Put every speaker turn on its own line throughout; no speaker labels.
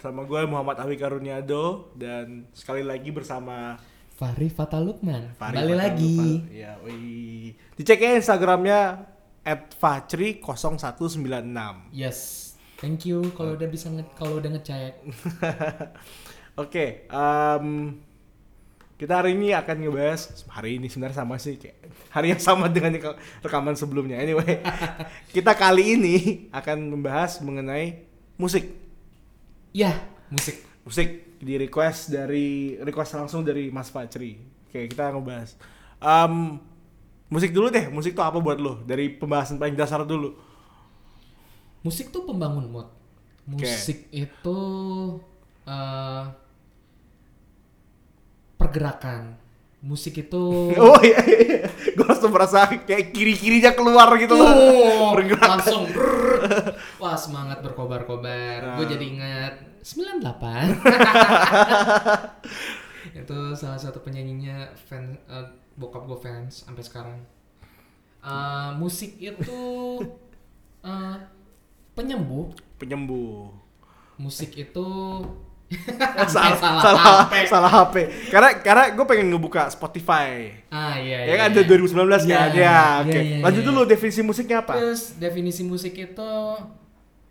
bersama gue Muhammad Awi Karuniado dan sekali lagi bersama
Fahri Fatalukman.
Fahri
Kembali
Fatal
lagi.
Ya, wih. Dicek ya Instagramnya @fachri0196.
Yes. Thank you kalau udah bisa nge kalau udah ngecek.
Oke, em, kita hari ini akan ngebahas hari ini sebenarnya sama sih kayak hari yang sama dengan rekaman sebelumnya. Anyway, kita kali ini akan membahas mengenai musik.
Ya, musik.
Musik di request dari request langsung dari Mas Fachri. Oke, kita ngebahas. Em, musik dulu deh. Musik tuh apa buat lo? Dari pembahasan paling dasar dulu.
Musik tuh pembangun mood. Musik itu eh pergerakan. Musik itu
Oh iya, iya, iya. gue langsung merasa kayak kiri-kirinya keluar gitu loh.
Oh,
Bergerak.
langsung brrrr. wah semangat berkobar-kobar
Nah.
gue jadi ingat 98 itu salah satu penyanyinya fan eh, bokap gue fans sampai sekarang Eh, musik itu eh, penyembuh
Penyembuh.
musik itu
salah,
salah
salah,
HP.
salah HP. Karena karena gue pengen ngebuka Spotify.
ah iya
Ya
iya,
kan ada
iya.
2019 kan?
Iya,
Ya,
iya,
oke.
iya,
Lanjut
iya.
dulu definisi musiknya apa?
terus definisi musik itu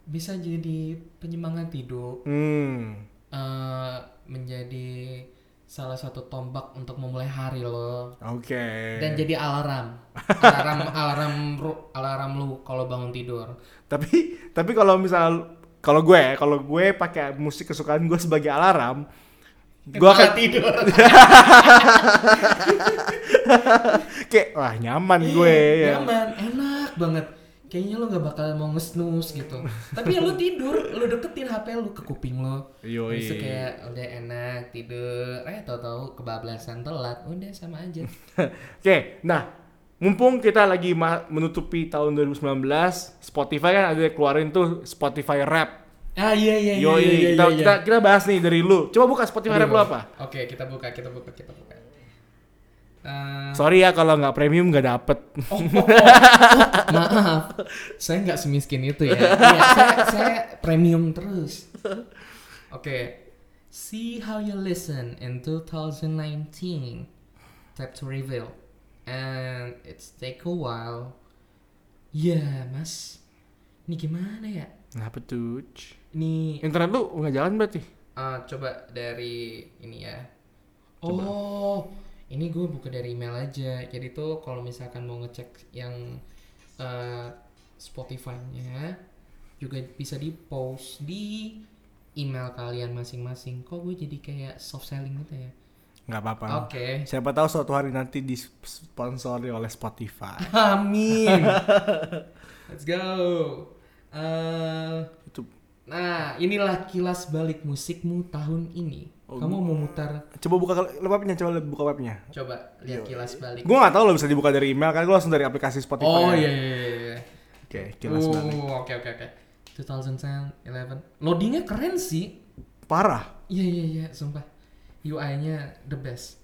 bisa jadi penyemangat hidup
Hmm.
eh menjadi salah satu tombak untuk memulai hari lo
Oke.
dan jadi alarm alarm alarm alarm lu kalau bangun tidur
Tapi tapi kalau misal kalau gue ya, kalau gue pakai musik kesukaan gue sebagai alarm, gue akan
tidur.
Kayak wah nyaman gue ya.
nyaman enak banget. Kayaknya lo nggak bakal mau ngesnus gitu. Tapi ya lo tidur lo deketin hp lo ke kuping lo.
Yoi.
Itu kayak udah enak tidur. Eh tau-tau kebablasan telat udah sama aja.
Oke, nah mumpung kita lagi menutupi tahun 2019, Spotify kan ada keluarin tuh Spotify Rap.
ah iya iya iya
Yoi,
iya, iya,
kita,
iya.
kita kita bahas nih dari lu. Coba buka Spotify
Aduh.
Rap lu apa?
Oke, kita buka, kita buka, kita buka. Eh,
Sorry ya kalau nggak premium nggak dapet.
oh, oh, oh, oh, maaf, saya nggak semiskin itu ya. Iya, saya, saya premium terus. Oke, see how you listen in 2019. Tap to reveal, and it's take a while. Ya, mas, ini gimana ya?
Kenapa tuh?
Ini
Internet lu nggak jalan berarti?
Ah, coba dari ini ya. Oh, ini gue buka dari email aja. Jadi tuh kalau misalkan mau ngecek yang eh, Spotify-nya juga bisa di post di email kalian masing-masing. Kok gue jadi kayak soft selling gitu ya?
Nggak apa-apa.
Oke.
Siapa tahu suatu hari nanti disponsori oleh Spotify.
Amin. Let's go. Eh,
Itu
nah, inilah kilas balik musikmu tahun ini.
Oh,
Kamu mau mutar
coba buka webnya, coba buka webnya.
Coba lihat kilas balik.
Gue nggak tahu lo bisa dibuka dari email kan gue langsung dari aplikasi Spotify.
Oh
ya.
iya iya iya. iya.
Oke, kilas
Oh,
balik.
Oke oke oke. 2010, 11. Loadingnya keren sih.
Parah.
Iya iya iya, sumpah. UI-nya the best.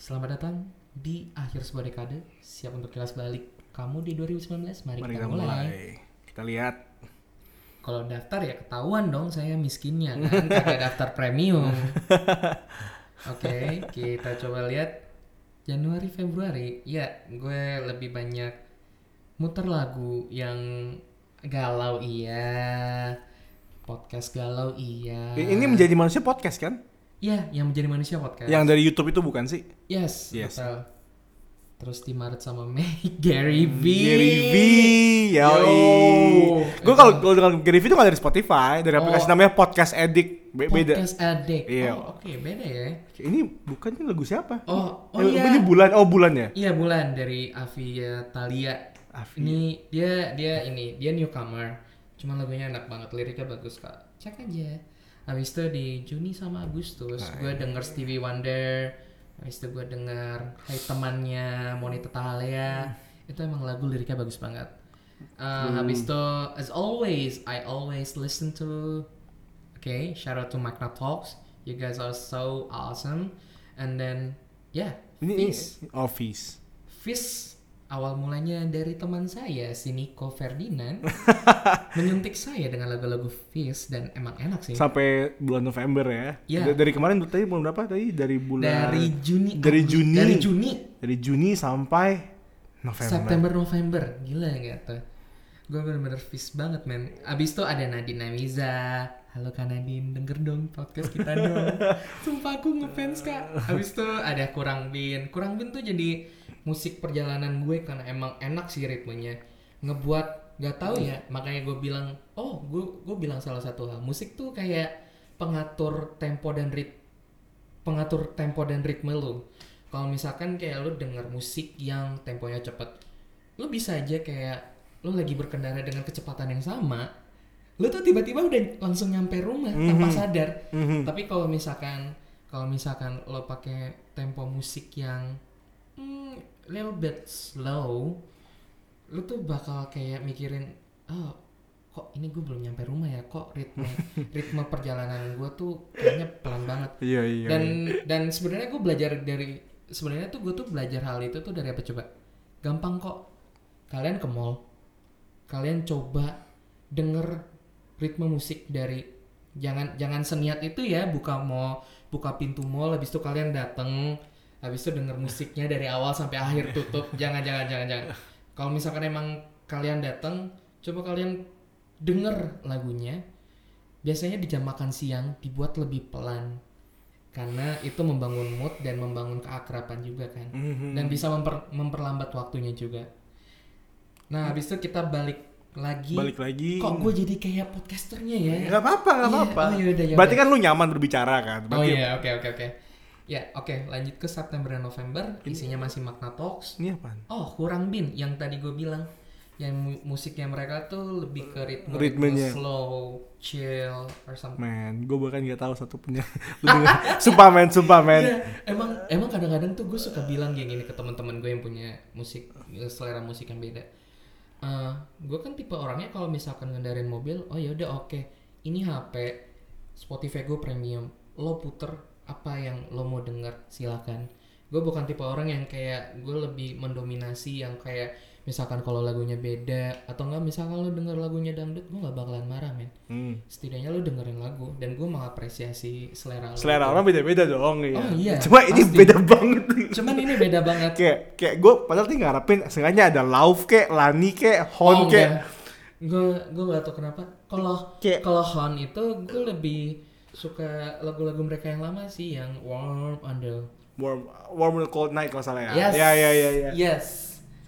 Selamat datang di akhir sebuah dekade. Siap untuk kilas balik kamu di 2019. Mari,
Mari
kita
kita
mulai.
mulai. Kita lihat.
Kalau daftar ya ketahuan dong saya miskinnya kan, kagak daftar premium. Oke, kita coba lihat Januari Februari. Ya, gue lebih banyak muter lagu yang galau iya. Podcast galau iya.
Ini menjadi manusia podcast kan?
Ya, yang menjadi manusia podcast.
Yang dari YouTube itu bukan sih?
Yes,
Yes.
betul. Terus di Maret sama Mei Gary V.
Gary V.
Yo.
Gue kalau kalau dengan Gary V itu nggak dari Spotify, dari
Oh.
aplikasi namanya Podcast Addict. Be- beda.
Podcast Addict.
Iya.
Oh, oke, beda ya.
Ini bukannya lagu siapa?
Oh, oh
Eh,
iya.
Ini bulan. Oh bulan ya.
Iya bulan dari Avia Thalia.
Afi.
Ini dia dia ini dia newcomer. Cuman lagunya enak banget, liriknya bagus kak. Cek aja. Habis itu di Juni sama Agustus
Nah,
gue denger Stevie Wonder. Habis itu gue denger Hai temannya Monita Tahalia. Itu emang lagu liriknya bagus banget. Uh, Habis itu as always I always listen to Okay, shout out to Magna Talks. You guys are so awesome. And then yeah,
Ini
Fizz.
Office.
Fizz awal mulanya dari teman saya si Nico Ferdinand menyuntik saya dengan lagu-lagu Fish dan emang enak sih
Sampai bulan November ya.
Iya.
D- Dari kemarin tadi bulan berapa tadi? Dari bulan
dari Juni
dari
Agustus-
Juni.
dari Juni
dari Juni sampai November.
September November gila gak tuh gue bener-bener fish banget men abis itu ada Nadine Namiza halo Kak Nadine denger dong podcast kita dong sumpah aku ngefans kak abis itu ada Kurang Bin Kurang Bin tuh jadi musik perjalanan gue karena emang enak sih ritmenya ngebuat gak tahu ya makanya gue bilang oh gue gue bilang salah satu hal musik tuh kayak pengatur tempo dan rit pengatur tempo dan ritme lu kalau misalkan kayak lu denger musik yang temponya cepet lu bisa aja kayak lu lagi berkendara dengan kecepatan yang sama lu tuh tiba-tiba udah langsung nyampe rumah tanpa sadar.
Mhm.
tapi kalau misalkan kalau misalkan lo pakai tempo musik yang hmm, little bit slow lu tuh bakal kayak mikirin oh kok ini gue belum nyampe rumah ya kok ritme ritme perjalanan gue tuh kayaknya pelan banget
Iya iya.
dan
iya.
dan sebenarnya gue belajar dari sebenarnya tuh gue tuh belajar hal itu tuh dari apa coba gampang kok kalian ke mall kalian coba denger ritme musik dari jangan jangan seniat itu ya buka mau buka pintu mall habis itu kalian dateng habis itu denger musiknya dari awal sampai akhir tutup jangan jangan jangan jangan kalau misalkan emang kalian dateng coba kalian denger lagunya biasanya di jam makan siang dibuat lebih pelan karena itu membangun mood dan membangun keakraban juga kan
Mhm.
dan bisa memper- memperlambat waktunya juga. Nah, habis itu kita balik lagi.
balik lagi.
Kok gue jadi kayak podcasternya ya?
Gak apa-apa, gak
Iya,
apa-apa.
oh, yaudah, yaudah.
Berarti kan lu nyaman berbicara kan?
Oh
Berarti
iya, oke oke oke. Ya, oke, lanjut ke September dan November, isinya masih Magna Talks.
Ini apaan?
Oh, kurang bin yang tadi gue bilang. Yang mu- musiknya mereka tuh lebih ke ritme,
Ritmenya.
slow, chill, or something.
Men, gue bahkan gak tahu satu punya. Sumpah men, sumpah men.
Iya, emang emang kadang-kadang tuh gue suka bilang kayak gini ke teman-teman gue yang punya musik selera musik yang beda. Eh, gue kan tipe orangnya kalau misalkan ngendarin mobil, oh ya udah oke, ini HP Spotify gue premium, lo puter apa yang lo mau denger silakan. Gue bukan tipe orang yang kayak gue lebih mendominasi yang kayak misalkan kalau lagunya beda atau enggak misalkan lo denger lagunya dangdut gue nggak bakalan marah men
Hmm.
setidaknya lo dengerin lagu dan gue mengapresiasi selera lo
Selera
gitu.
orang beda-beda dong ya.
Oh, iya,
Cuma ini beda banget.
Cuman ini beda banget.
kayak kayak gue padahal tinggal ngarepin sengaja ada Lauf kayak Lani kayak Hon kayak
Gue gue gak tau kenapa. Kalau kalau Hon itu gue lebih suka lagu-lagu mereka yang lama sih yang Warm the
Warm Warm and Cold Night kalau salah ya.
Yes.
Ya ya ya ya.
Yes.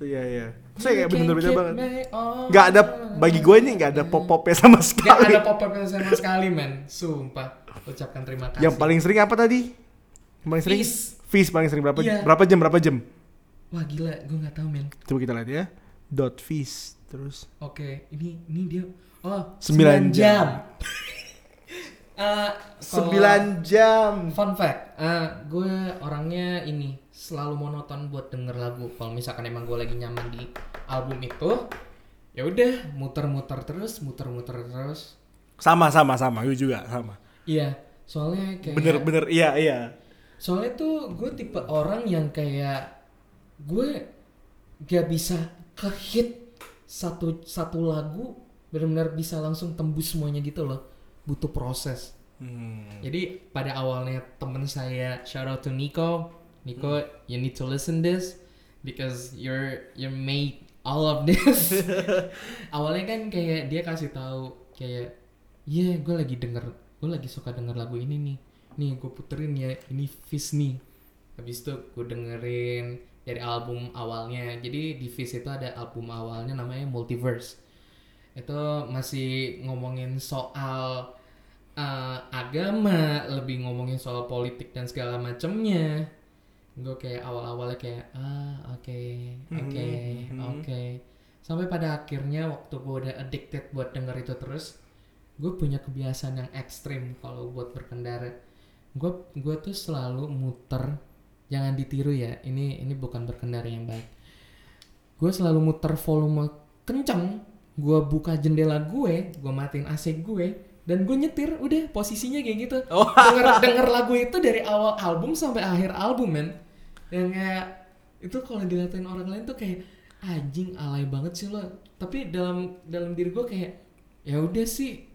Iya iya. Saya kayak bener-bener
You can
banget.
keep me on.
Gak ada bagi gue ini gak ada pop-popnya sama
Gak
sekali.
ada pop up sama sekali men. Sumpah. Ucapkan terima kasih.
Yang paling sering apa tadi? Yang paling sering?
Fish.
Fish paling sering berapa?
Iya.
Berapa jam? Berapa jam?
Wah gila, gue gak tahu men.
Coba kita lihat ya. Dot fish terus.
Oke, ini ini dia. Oh,
Sembilan
9
jam.
Eh, kalau-
9 jam.
Fun fact, eh, gue orangnya ini selalu monoton buat denger lagu. Kalau misalkan emang gue lagi nyaman di album itu, ya udah muter-muter terus, muter-muter terus.
Sama sama sama. Gue juga sama.
Iya, soalnya kayak
Bener-bener iya iya.
soalnya tuh gue tipe orang yang kayak gue gak bisa ke hit satu satu lagu benar-benar bisa langsung tembus semuanya gitu loh. Butuh proses.
Hmm.
Jadi pada awalnya temen saya shout out to Nico, Nico you need to listen this because you're you made all of this. awalnya kan kayak dia kasih tahu kayak iya gue lagi denger gue lagi suka denger lagu ini nih nih gue puterin ya ini Fizz nih habis itu gue dengerin dari album awalnya jadi di Fizz itu ada album awalnya namanya Multiverse itu masih ngomongin soal uh, agama lebih ngomongin soal politik dan segala macemnya. Gue kayak awal-awalnya kayak ah oke oke
Mhm.
oke. Sampai pada akhirnya waktu gue udah addicted buat denger itu terus gue punya kebiasaan yang ekstrim kalau buat berkendara. Gue gue tuh selalu muter jangan ditiru ya ini ini bukan berkendara yang baik. Gue selalu muter volume kencang gue buka jendela gue gue matiin AC gue dan gue nyetir udah posisinya kayak gitu.
Oh.
denger denger lagu itu dari awal album sampai akhir album men. Yang kayak itu kalau diliatin orang lain tuh kayak anjing alay banget sih lo. Tapi dalam dalam diri gue kayak ya udah sih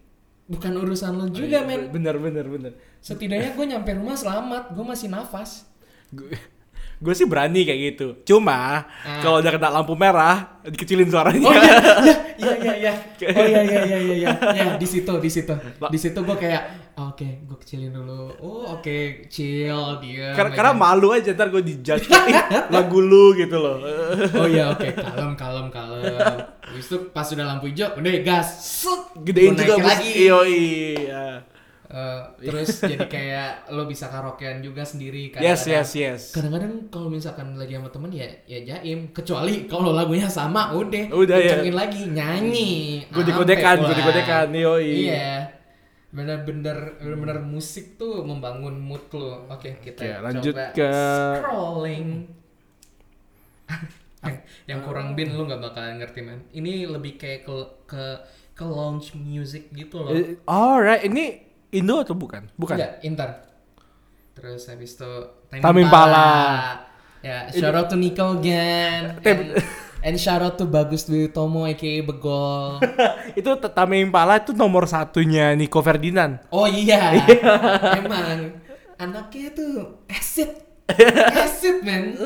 bukan urusan lo juga men.
bener bener bener.
Setidaknya gue nyampe rumah selamat gue masih nafas.
Gue sih berani kayak gitu cuma
Ah.
kalau udah kena lampu merah dikecilin suaranya
Oh iya, iya, iya, iya, iya. Oh iya, iya, iya, iya, iya. Ya, di situ, di situ. Di situ gue kayak, oh, oke, gue kecilin dulu. Oh, oke, chill, dia.
karena, karena malu aja ntar gue dijudge lagu lu gitu loh
Oh iya, oke, kalem, kalem, kalem. Habis itu pas sudah lampu hijau, udah gas. Set,
gedein juga
lagi.
iya
Eh, terus jadi kayak lo bisa karaokean juga sendiri kan.
yes yes yes
Kadang-kadang kalau misalkan lagi sama temen ya ya jaim, kecuali kalau lagunya sama udah,
Udah, ya.
lagi nyanyi.
gue
Ampe
gue dikodekan yo
Iya. Bener-bener bener-bener musik tuh membangun mood lo. Oke, kita
Oke, lanjut
coba
ke-
scrolling. yang, yang kurang bin lu nggak bakalan ngerti man. Ini lebih kayak ke ke ke launch music gitu loh.
Eh, alright ini Indo atau bukan bukan
Enggak, Inter. Terus habis itu
Tame Impala.
Ya, shout out to Nico again. And, and shout out to Bagus Dwi Tomo aka Begol.
itu Tame Impala itu nomor satunya Nico Ferdinand
Oh iya. Emang anaknya tuh acid. Acid, man.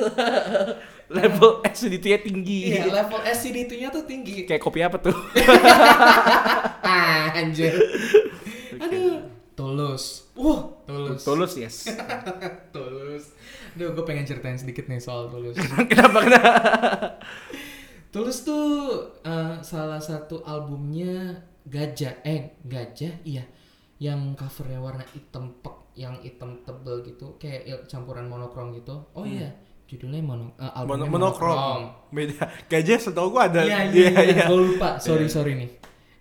level acidity-nya tinggi
Iya, level acidity-nya tuh tinggi.
kayak kopi apa tuh
Ah, anjir. Aduh, tulus. Wah, tulus.
tulus yes
tulus. Duh, gue pengen ceritain sedikit nih soal tulus.
kenapa kenapa
Tulus tuh eh, salah satu albumnya Gajah, eh Gajah, iya, yang covernya warna hitam pek, yang hitam tebel gitu, kayak campuran monokrom gitu. Oh iya, judulnya mono,
Mono,
albumnya
monokrom beda gajah setahu gua ada
Iya iya iya, gue lupa. Sorry
Iya.
sorry nih.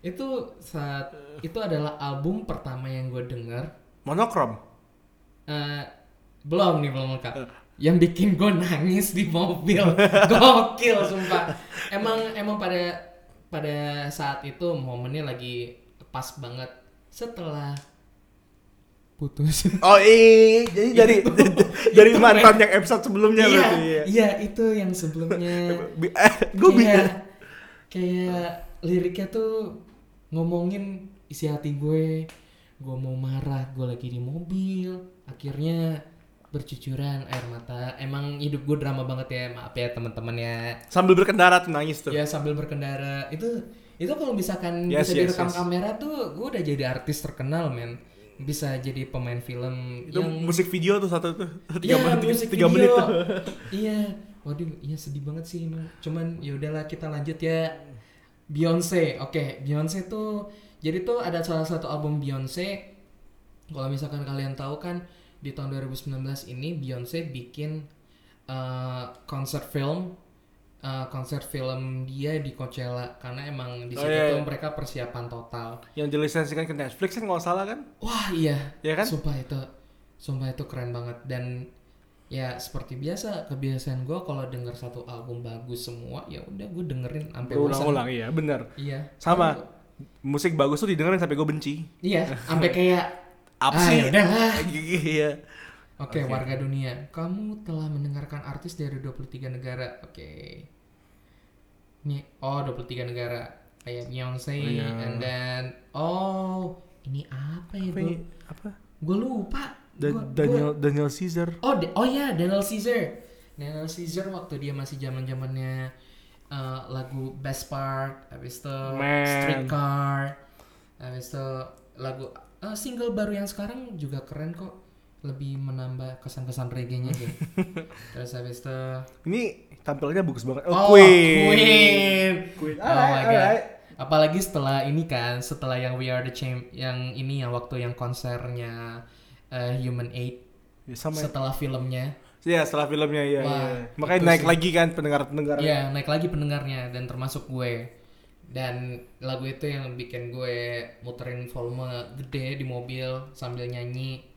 Itu saat itu adalah album pertama yang gue denger.
monokrom
Eh, belum nih belum lengkap. Yang bikin gue nangis di mobil, gokil sumpah. Emang emang pada pada saat itu momennya lagi pas banget setelah putus.
oh iya jadi dari dari mantan yang episode sebelumnya
iya,
berarti ya
iya itu yang sebelumnya.
Eh,
kayak
bisa
kayak liriknya tuh ngomongin isi hati gue gue mau marah gue lagi di mobil akhirnya bercucuran air mata emang hidup gue drama banget ya maaf ya teman-teman ya
sambil berkendara tuh nangis tuh
ya sambil berkendara itu itu kalau misalkan
Yes,
bisa
yes,
direkam
yes.
kamera tuh gue udah jadi artis terkenal men bisa jadi pemain film
itu
yang
musik video tuh satu tuh tiga
Iya,
menit tiga menit tuh
iya. Waduh, iya sedih banget sih emang. Cuman ya udahlah kita lanjut ya. Beyonce. Oke, Beyonce tuh jadi tuh ada salah satu album Beyonce. Kalau misalkan kalian tahu kan di tahun 2019 ini Beyonce bikin eh, konser film eh, konser film dia di Coachella karena emang di
Oh,
situ
iya,
tuh
iya.
mereka persiapan total.
yang dilisensikan ke Netflix kan nggak salah kan
Wah iya,
Iya kan?
Sumpah itu, sumpah itu keren banget dan ya seperti biasa kebiasaan gue kalau denger satu album bagus semua ya udah gue dengerin sampai bosan.
berulang-ulang iya bener
Iya.
sama musik bagus tuh didengerin sampai gue benci
Iya, sampai kayak
apa
ah,
sih
ya udahlah.
iya
Oke, warga dunia, kamu telah mendengarkan artis dari 23 negara. Oke. Nih, oh 23 negara. Kayak Beyonce,
Oh, iya.
and then oh ini apa ya
apa
gue?
apa
Gue lupa.
Da-
Gua- gua-
Daniel Daniel Caesar
Oh, Da- oh ya, Daniel Caesar. Daniel Caesar waktu dia masih zaman zamannya lagu Best Part, habis itu
Man.
Streetcar, habis itu lagu eh, single baru yang sekarang juga keren kok, lebih menambah kesan-kesan reggae-nya gitu. Terus habis itu
ini tampilnya bagus banget oh,
Oh,
Queen
Queen.
Queen.
Oh
Alright,
my god.
alright.
Apalagi setelah ini kan, setelah yang We Are the Champ, yang ini yang waktu yang konsernya eh, Human Aid,
Ya, sama
setelah filmnya.
ya setelah filmnya ya,
Wah,
ya. makanya naik
sih.
lagi kan pendengar pendengar
Iya, naik lagi pendengarnya dan termasuk gue. Dan lagu itu yang bikin gue muterin volume gede di mobil sambil nyanyi.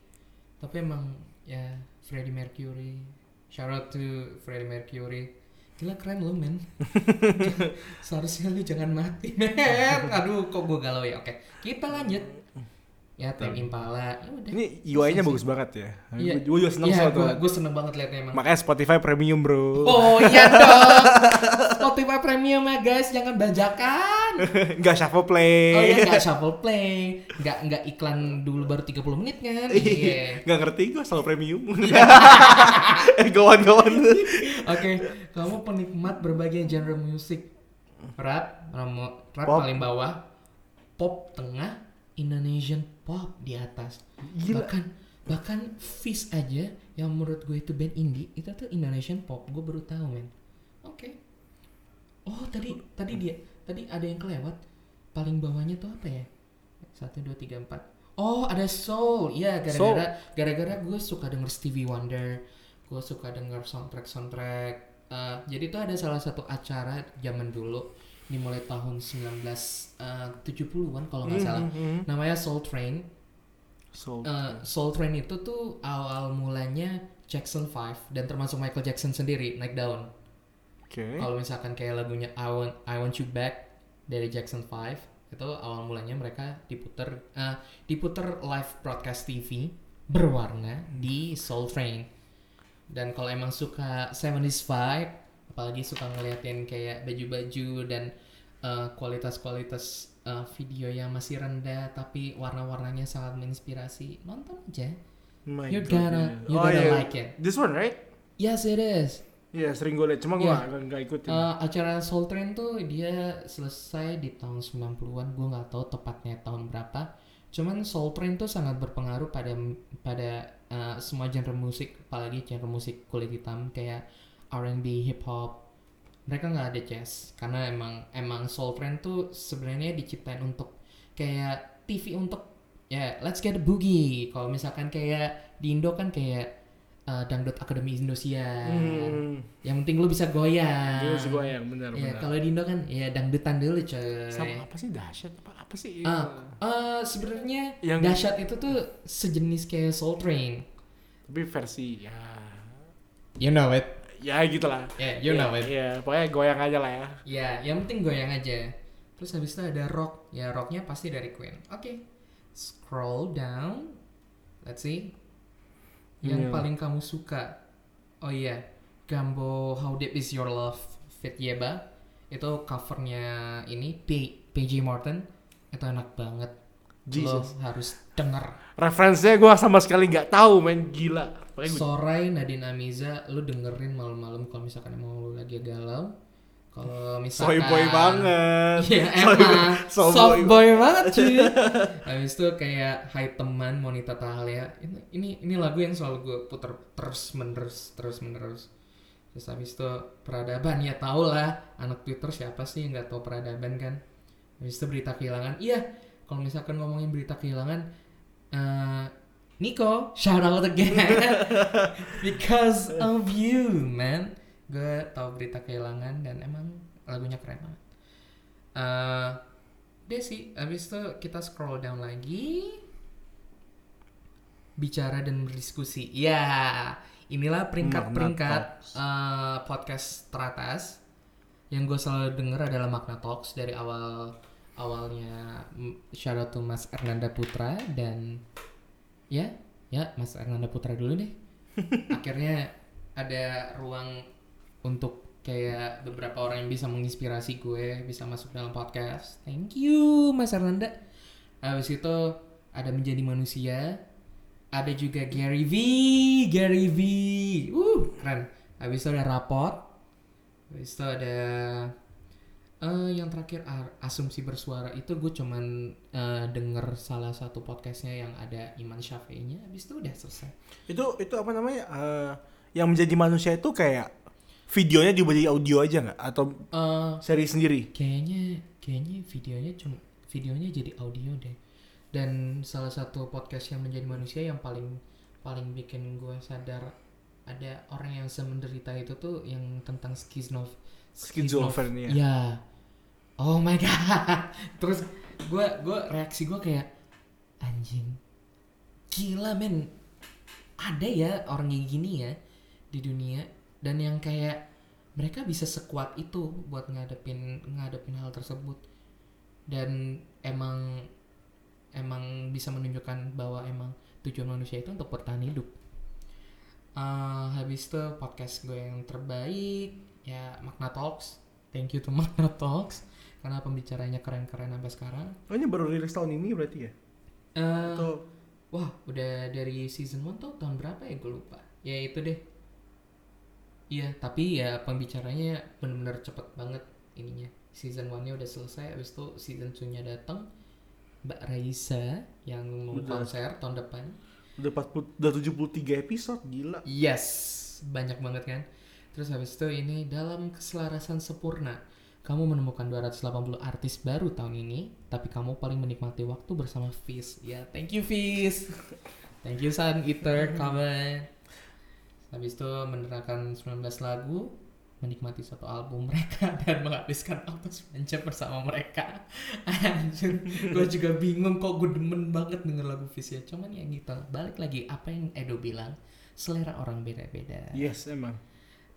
Tapi emang ya Freddie Mercury. Shout out to Freddie Mercury. Gila keren lo men. Seharusnya lu jangan mati men. Aduh kok gue galau ya. Oke, kita lanjut. Ya Tame Impala ya udah
Ini UI-nya bagus banget ya.
Iya.
Gue juga seneng
Iya,
soal tuh.
gua, gua seneng banget liatnya emang
Makanya Spotify Premium bro.
oh iya dong Spotify Premium ya guys jangan bajakan
Nggak shuffle play.
oh iya nggak shuffle play nggak nggak iklan dulu baru 30 menit kan iya
Nggak ngerti gue selalu premium. eh gawan-gawan.
Oke, kamu penikmat berbagai genre musik. Rap, rap
Pop.
paling bawah, pop tengah, Indonesian pop di atas.
Gila.
Bahkan bahkan Fish aja yang menurut gue itu band indie, itu tuh Indonesian pop. Gue baru tahu, men. Oke. Oh, tadi tadi dia tadi ada yang kelewat. Paling bawahnya tuh apa ya? Satu, dua, tiga, empat. Oh, ada soul. Iya, gara-gara gara-gara gue suka denger Stevie Wonder. Gue suka denger soundtrack soundtrack. Eh, jadi tuh ada salah satu acara zaman dulu dimulai tahun 1970-an kalau nggak salah.
Mhm.
Namanya Soul Train.
So,
Eh, Soul Train itu tuh awal mulanya Jackson 5 dan termasuk Michael Jackson sendiri naik daun.
Oke.
Kalau misalkan kayak lagunya I Want I Want You Back dari Jackson 5 itu awal mulanya mereka diputer eh, diputer live broadcast TV berwarna di Soul Train. Dan kalau emang suka 70s vibe, apalagi suka ngeliatin kayak baju-baju dan eh, kualitas-kualitas eh, video yang masih rendah tapi warna-warnanya sangat menginspirasi, nonton aja.
My
You're
God,
gonna-
yeah.
you're
Oh,
gonna
iya.
like it.
This one right?
Yes, it is.
Iya sering gue liat, cuma gue
Iya.
nggak nggak ikutin.
Eh, acara Soul Train tuh dia selesai di tahun 90-an, gue nggak tahu tepatnya tahun berapa. Cuman Soul Train tuh sangat berpengaruh pada pada eh, semua genre musik, apalagi genre musik kulit hitam kayak R&B, hip hop. Mereka nggak ada jazz karena emang emang Soul Train tuh sebenarnya diciptain untuk kayak TV untuk ya let's get a boogie. Kalau misalkan kayak di Indo kan kayak eh, dangdut Akademi Indosiar.
Hmm.
Yang penting lu bisa goyang.
Dia sih gue yang benar
Ya,
benar.
kalau di Indo kan ya dangdutan dulu coy.
Sama apa sih dahsyat? Apa, apa sih?
Ah, eh, sebenarnya
Yang-
dahsyat itu tuh sejenis kayak Soul Train.
Tapi versi ya
You know it.
Ya gitulah.
Yeah, you know
Iya,
it.
Iya, pokoknya goyang aja lah ya.
Ya, yang penting goyang aja. Terus habis itu ada rock. Ya, rocknya pasti dari Queen. Oke. Scroll down. Let's see. Yang
Iya.
paling kamu suka. Oh iya, Gambo How Deep Is Your Love Fit Yeba. Itu covernya ini P PJ Morton. Itu enak banget.
Jesus.
Lo harus denger.
Referensinya gue sama sekali nggak tahu, main gila. Pokoknya gue
Sorai Nadine Amiza, lu dengerin malam-malam kalau misalkan emang lu lagi galau. Kalau misalkan
soy boy banget.
Iya emang
boy- soy
soft
boy.
boy banget cuy. Habis itu kayak Hai Teman Monita Tahalia. Ini ini ini lagu yang selalu gue puter terus menerus terus menerus. Terus habis itu peradaban ya tau lah anak Twitter siapa sih yang nggak tahu peradaban kan. Habis itu berita kehilangan. Iya kalau misalkan ngomongin berita kehilangan, eh Nico shout out again because of you man. Gue tahu berita kehilangan dan emang lagunya keren banget. Eh, deh sih, abis itu kita scroll down lagi. Bicara dan berdiskusi. Ya, inilah peringkat-peringkat eh, podcast teratas. Yang gue selalu denger adalah Magna Talks dari awal awalnya shout out to Mas Ernanda Putra dan ya, ya Mas Ernanda Putra dulu deh. Akhirnya ada ruang untuk kayak beberapa orang yang bisa menginspirasi gue bisa masuk dalam podcast. Thank you Mas Arnanda. Habis itu ada menjadi manusia. Ada juga Gary V, Gary V. Uh, keren. Habis itu ada rapot. Habis itu ada eh yang terakhir a- asumsi bersuara itu gue cuman eh, denger salah satu podcastnya yang ada Iman Syafi'inya. Habis itu udah selesai.
itu itu apa namanya? eh, yang menjadi manusia itu kayak videonya diubah jadi audio aja nggak? Atau
Eh
seri sendiri?
kayaknya kayaknya videonya cuma videonya jadi audio deh dan salah satu podcast yang menjadi manusia yang paling paling bikin gue sadar ada orang yang semenderita itu tuh yang tentang skiznof
Skizofrenia.
ya. Oh my god. Terus gue gue reaksi gue kayak anjing. Gila men. Ada ya orang kayak gini ya di dunia. Dan yang kayak mereka bisa sekuat itu buat ngadepin ngadepin hal tersebut. Dan emang emang bisa menunjukkan bahwa emang tujuan manusia itu untuk bertahan hidup. Eh, habis itu podcast gue yang terbaik ya Magna Talks thank you to Magna Talks karena pembicaranya keren-keren sampai sekarang
Oh ini baru rilis tahun ini berarti ya?
Eh,
Atau
Wah, udah dari season 1 tuh tahun berapa ya gue lupa. Ya itu deh. Iya, tapi ya pembicaranya bener-bener cepet banget ininya. Season 1-nya udah selesai, habis itu season 2-nya datang. Mbak Raisa yang mau
Udah.
konser tahun depan.
udah 40, udah 73 episode gila.
Yes, banyak banget kan. Terus habis itu ini dalam keselarasan sempurna. Kamu menemukan 280 artis baru tahun ini, tapi kamu paling menikmati waktu bersama Fizz. Ya, thank you Fizz. Thank you Sun Eater, kawan. Habis itu menerangkan 19 lagu, menikmati satu album mereka dan menghabiskan waktu sepanjang bersama mereka. Anjir, gue juga bingung kok gue demen banget denger lagu Fizz ya. Cuman ya gitu, balik lagi apa yang Edo bilang, selera orang beda-beda.
Yes emang.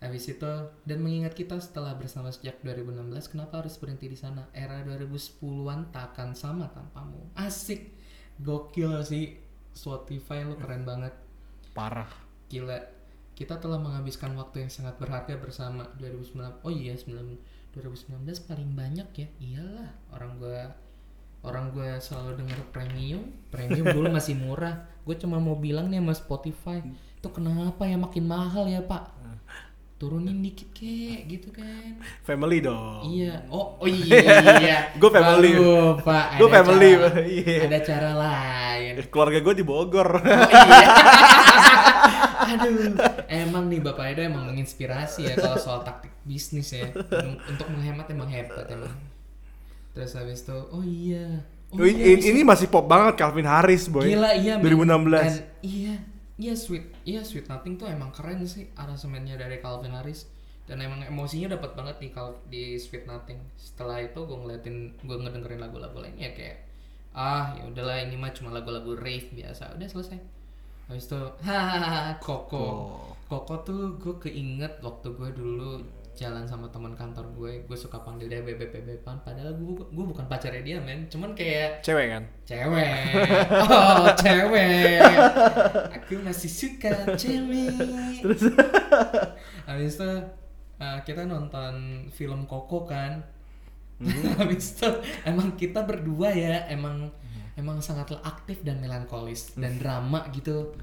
Habis itu dan mengingat kita setelah bersama sejak 2016, kenapa harus berhenti di sana? Era 2010-an tak akan sama tanpamu. Asik. Gokil sih. Spotify lu keren banget.
Parah.
Gila. Kita telah menghabiskan waktu yang sangat berharga bersama 2019. Oh iya, 9 2019 paling banyak ya. Iyalah, orang gua orang gua selalu denger premium. Premium dulu masih murah. Gue cuma mau bilang nih sama Spotify, itu kenapa ya makin mahal ya, Pak? Turunin dikit kek gitu kan.
Family dong.
Iya. Oh, oh iya.
Gua family.
Baru, Pak.
Gue family.
cara-
Iya.
Ada cara lain.
Keluarga gue di Bogor.
Oh, iya. Aduh, emang nih Bapak Edo emang menginspirasi ya kalau soal taktik bisnis ya. Un- Untuk menghemat emang hebat emang. Terus habis itu, oh iya. Oh,
Oh, ini,
iya,
ini masih pop banget Calvin Harris boy.
Gila iya. men.
2016.
Dan iya, iya sweet, iya sweet nothing tuh emang keren sih aransemennya dari Calvin Harris. Dan emang emosinya dapat banget nih kalau di Sweet Nothing. Setelah itu gue ngeliatin, gue ngedengerin lagu-lagu lainnya kayak ah ya udahlah ini mah cuma lagu-lagu rave biasa. Udah selesai. Habis itu, hahaha, Koko. Koko tuh gue keinget waktu gue dulu jalan sama teman kantor gue, gue suka panggil dia bebek bebekan. Padahal gue gue bukan pacarnya dia men, cuman kayak
Cewek kan?
cewek. Oh cewek. Aku masih suka cewek.
Terus
Habis itu uh, kita nonton film Koko kan.
Hmm.
Habis itu emang kita berdua ya emang emang sangatlah aktif dan melankolis dan
Hmm.
drama gitu.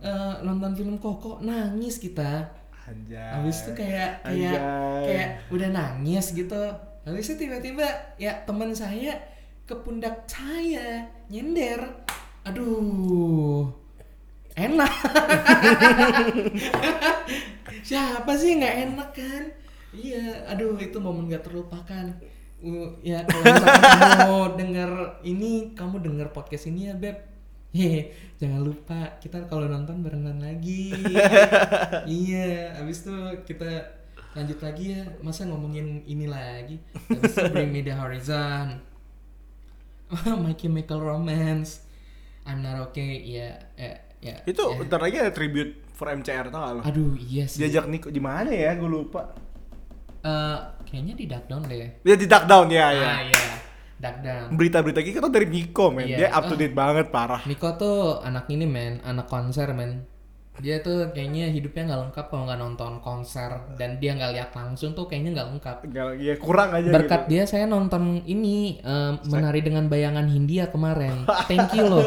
Eh, nonton film Koko nangis kita.
Anjay.
Habis itu kayak kayak
Anjay.
kayak udah nangis gitu. Habis itu tiba-tiba ya teman saya ke pundak saya nyender. Aduh. Enak. Siapa sih nggak enak kan? Iya, aduh itu momen gak terlupakan. Uh, ya kalau misalkan kamu denger ini, kamu denger podcast ini ya beb. Jangan lupa kita kalau nonton barengan lagi. iya, abis itu kita lanjut lagi ya. Masa ngomongin ini lagi? Abis itu Bring Me The Horizon. My Chemical Romance. I'm Not Okay. Iya, ya, ya.
itu
ya.
bentar lagi ada tribute for MCR tau gak lo?
Aduh, iya sih.
Diajak Niko di mana ya? Gue lupa.
Eh, kayaknya di Duck Down deh.
Dia di Duck Down ya ya.
Ah iya, Duck Down.
Berita-berita kita tuh dari Niko men.
Iya.
Dia up to date banget parah.
Niko tuh anak ini men, anak konser men. Dia tuh kayaknya hidupnya nggak lengkap kalau nggak nonton konser dan dia nggak lihat langsung tuh kayaknya nggak lengkap.
Enggak ya kurang aja
Berkat
gitu.
dia saya nonton ini em, menari dengan bayangan Hindia kemarin. Thank you loh.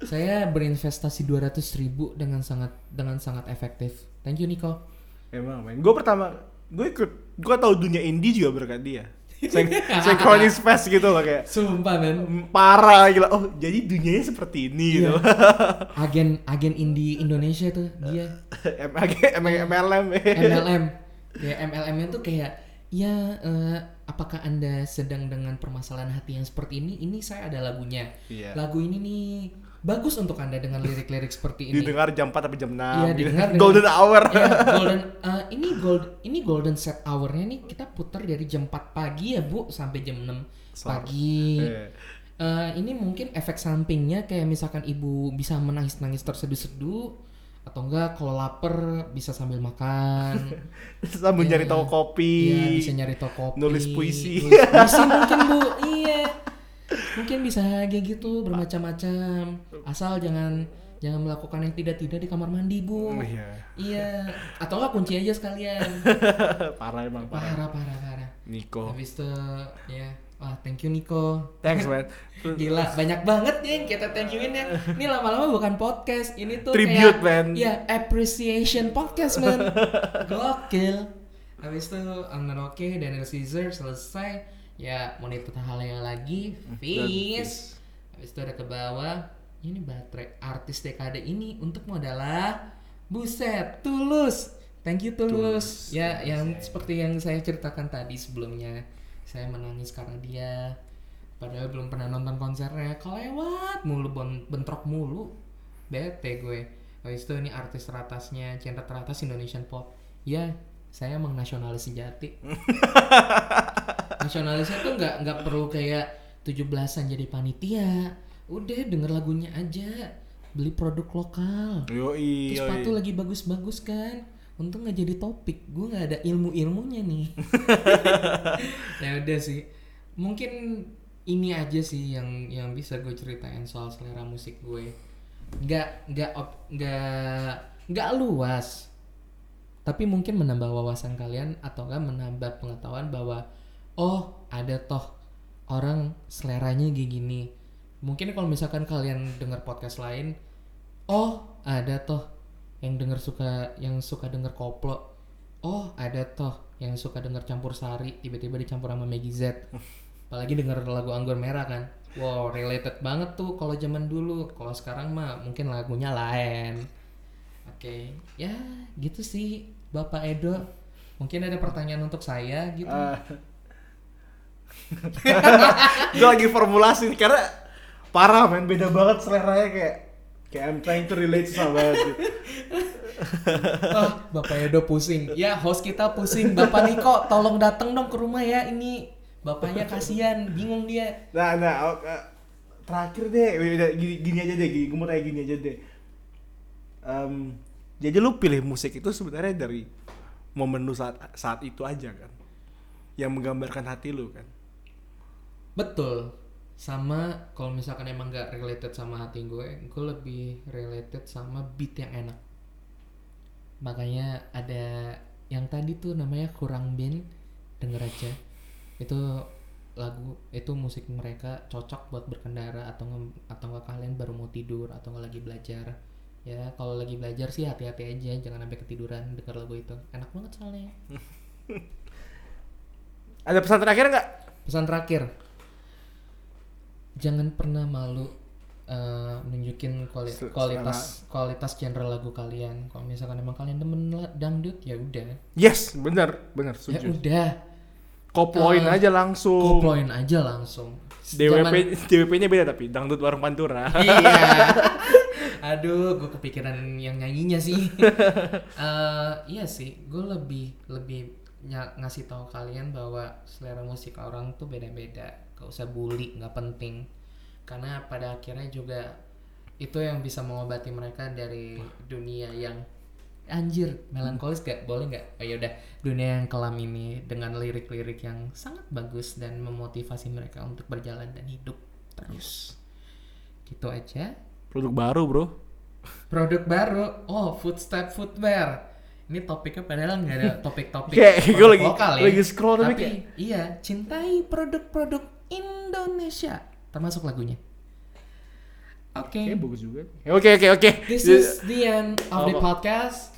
Saya berinvestasi 200 ribu dengan sangat dengan sangat efektif. Thank you Niko.
Emang men. Gue pertama gue ikut gue tahu dunia indie juga berkat dia. Syn- Synchronous Fest gitu loh kayak
Sumpah men.
parah gila. Oh, jadi dunianya seperti ini gitu.
Agen agen indie Indonesia tuh dia.
MLG, MLM.
MLM ya MLM itu kayak ya eh, apakah anda sedang dengan permasalahan hati yang seperti ini ini saya ada lagunya
Iya.
lagu ini nih bagus untuk anda dengan lirik-lirik seperti ini
Didengar jam 4 sampai jam 6.
Iya,
gitu.
didengar dengan-
Golden hour.
ya golden eh, ini gold ini golden set hournya nih kita putar dari jam 4 pagi ya bu sampai jam 6
Sore.
pagi
Iya.
Eh, ini mungkin efek sampingnya kayak misalkan ibu bisa menangis-nangis terseduh-seduh atau enggak kalau lapar bisa sambil makan
Sambil
Iya,
nyari toko kopi.
Iya bisa nyari toko kopi
nulis puisi.
nulis puisi mungkin bu iya mungkin bisa kayak gitu bermacam-macam asal jangan jangan melakukan yang tidak-tidak di kamar mandi bu
Oh, iya.
iya atau enggak kunci aja sekalian
parah emang parah.
parah parah parah
Niko.
habis itu ya wah thank you Nico
Thanks man.
Gila, banyak banget nih yang kita thank you-in ya. Ini lama-lama bukan podcast, ini tuh
Tribute,
kayak
man.
ya appreciation podcast, man. Gokil. Habis itu Amnon Oke Daniel Caesar selesai. Ya, mau itu halnya lagi, Fizz. Habis itu ada ke bawah. Ini baterai artis dekade ini untukmu adalah buset, tulus. Thank you tulus.
Tulus,
Ya,
tulus,
yang
ya.
seperti yang saya ceritakan tadi sebelumnya. Saya menangis karena dia padahal belum pernah nonton konsernya kelewat mulu bon- bentrok mulu bete gue habis itu ini artis teratasnya genre teratas Indonesian pop ya saya emang nasionalis sejati nasionalisnya tuh nggak nggak perlu kayak 17-an jadi panitia. Udah denger lagunya aja. Beli produk lokal.
Yoi,
Terus
yoi.
sepatu lagi bagus-bagus kan. Untung nggak jadi topik. Gue nggak ada ilmu ilmunya nih. Ya udah sih. Mungkin ini aja sih yang yang bisa gue ceritain soal selera musik gue. Nggak nggak nggak nggak luas tapi mungkin menambah wawasan kalian atau enggak menambah pengetahuan bahwa oh ada toh orang seleranya kayak gini. Mungkin kalau misalkan kalian dengar podcast lain oh ada toh yang denger suka yang suka denger koplo. Oh ada toh yang suka denger campur sari tiba-tiba dicampur sama Maggie Z. Apalagi denger lagu anggur merah kan. Wow related banget tuh kalau zaman dulu. Kalau sekarang mah mungkin lagunya lain. Oke ya gitu sih Bapak Edo mungkin ada pertanyaan untuk saya gitu.
Ah. gue lagi formulasi karena parah men. Beda banget seleranya kayak kayak I'm trying to relate sama gitu.
oh, Bapak Edo pusing. Ya host kita pusing. Bapak Niko tolong datang dong ke rumah ya. Ini bapaknya kasihan. Bingung dia.
Nah, nah, oh, eh, terakhir deh, gini, gini aja deh, gini, gue mau tanya gini aja deh. Em, jadi lu pilih musik itu sebenarnya dari momen lu saat saat itu aja kan, yang menggambarkan hati lu kan.
Betul. Sama kalau misalkan emang gak related sama hati gue, gue lebih related sama beat yang enak. Makanya ada yang tadi tuh namanya kurang band, denger aja. Itu lagu itu musik mereka cocok buat berkendara atau atau kalian baru mau tidur atau lagi belajar ya kalau lagi belajar sih hati-hati aja jangan sampai ketiduran denger lagu itu enak banget soalnya
Ada pesan terakhir nggak?
Pesan terakhir, jangan pernah malu eh, nunjukin kuali-
Sel-
kualitas kualitas genre lagu kalian. Kalau misalkan emang kalian demen dangdut ya udah,
Yes, benar, benar,
ya udah,
Koploin
Eh,
aja langsung.
koploin aja langsung.
DWP
Jangan-
DWP-nya beda tapi dangdut warung pantura.
iya. Aduh, gue kepikiran yang nyanyinya sih. Eh, iya sih, gue lebih lebih ny- ngasih tahu kalian bahwa selera musik orang tuh beda-beda. Gak usah bully, nggak penting. Karena pada akhirnya juga itu yang bisa mengobati mereka dari dunia yang anjir melankolis gak boleh nggak oh yaudah dunia yang kelam ini dengan lirik-lirik yang sangat bagus dan memotivasi mereka untuk berjalan dan hidup terus gitu aja
Produk baru, Bro.
produk baru oh footstep footwear ini topiknya padahal nggak ada topik-topik
Kayak gue lagi
lokal ya.
lagi scroll tapi,
tapi
kayak
iya cintai produk-produk Indonesia termasuk lagunya oke
kayak bagus juga. Oke, oke, oke.
this is the end of the podcast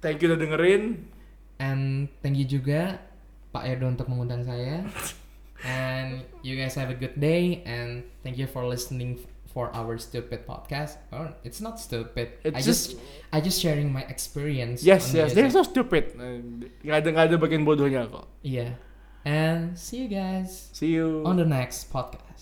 Thank you udah dengerin.
and thank you juga Pak Edo untuk mengundang saya and you guys have a good day and thank you for listening for our stupid podcast oh it's not stupid I
It's
just I just sharing my experience
Yes, yes. They're so stupid. Ada ada bagian bodohnya kok.
yeah and see you guys
See you.
on the next podcast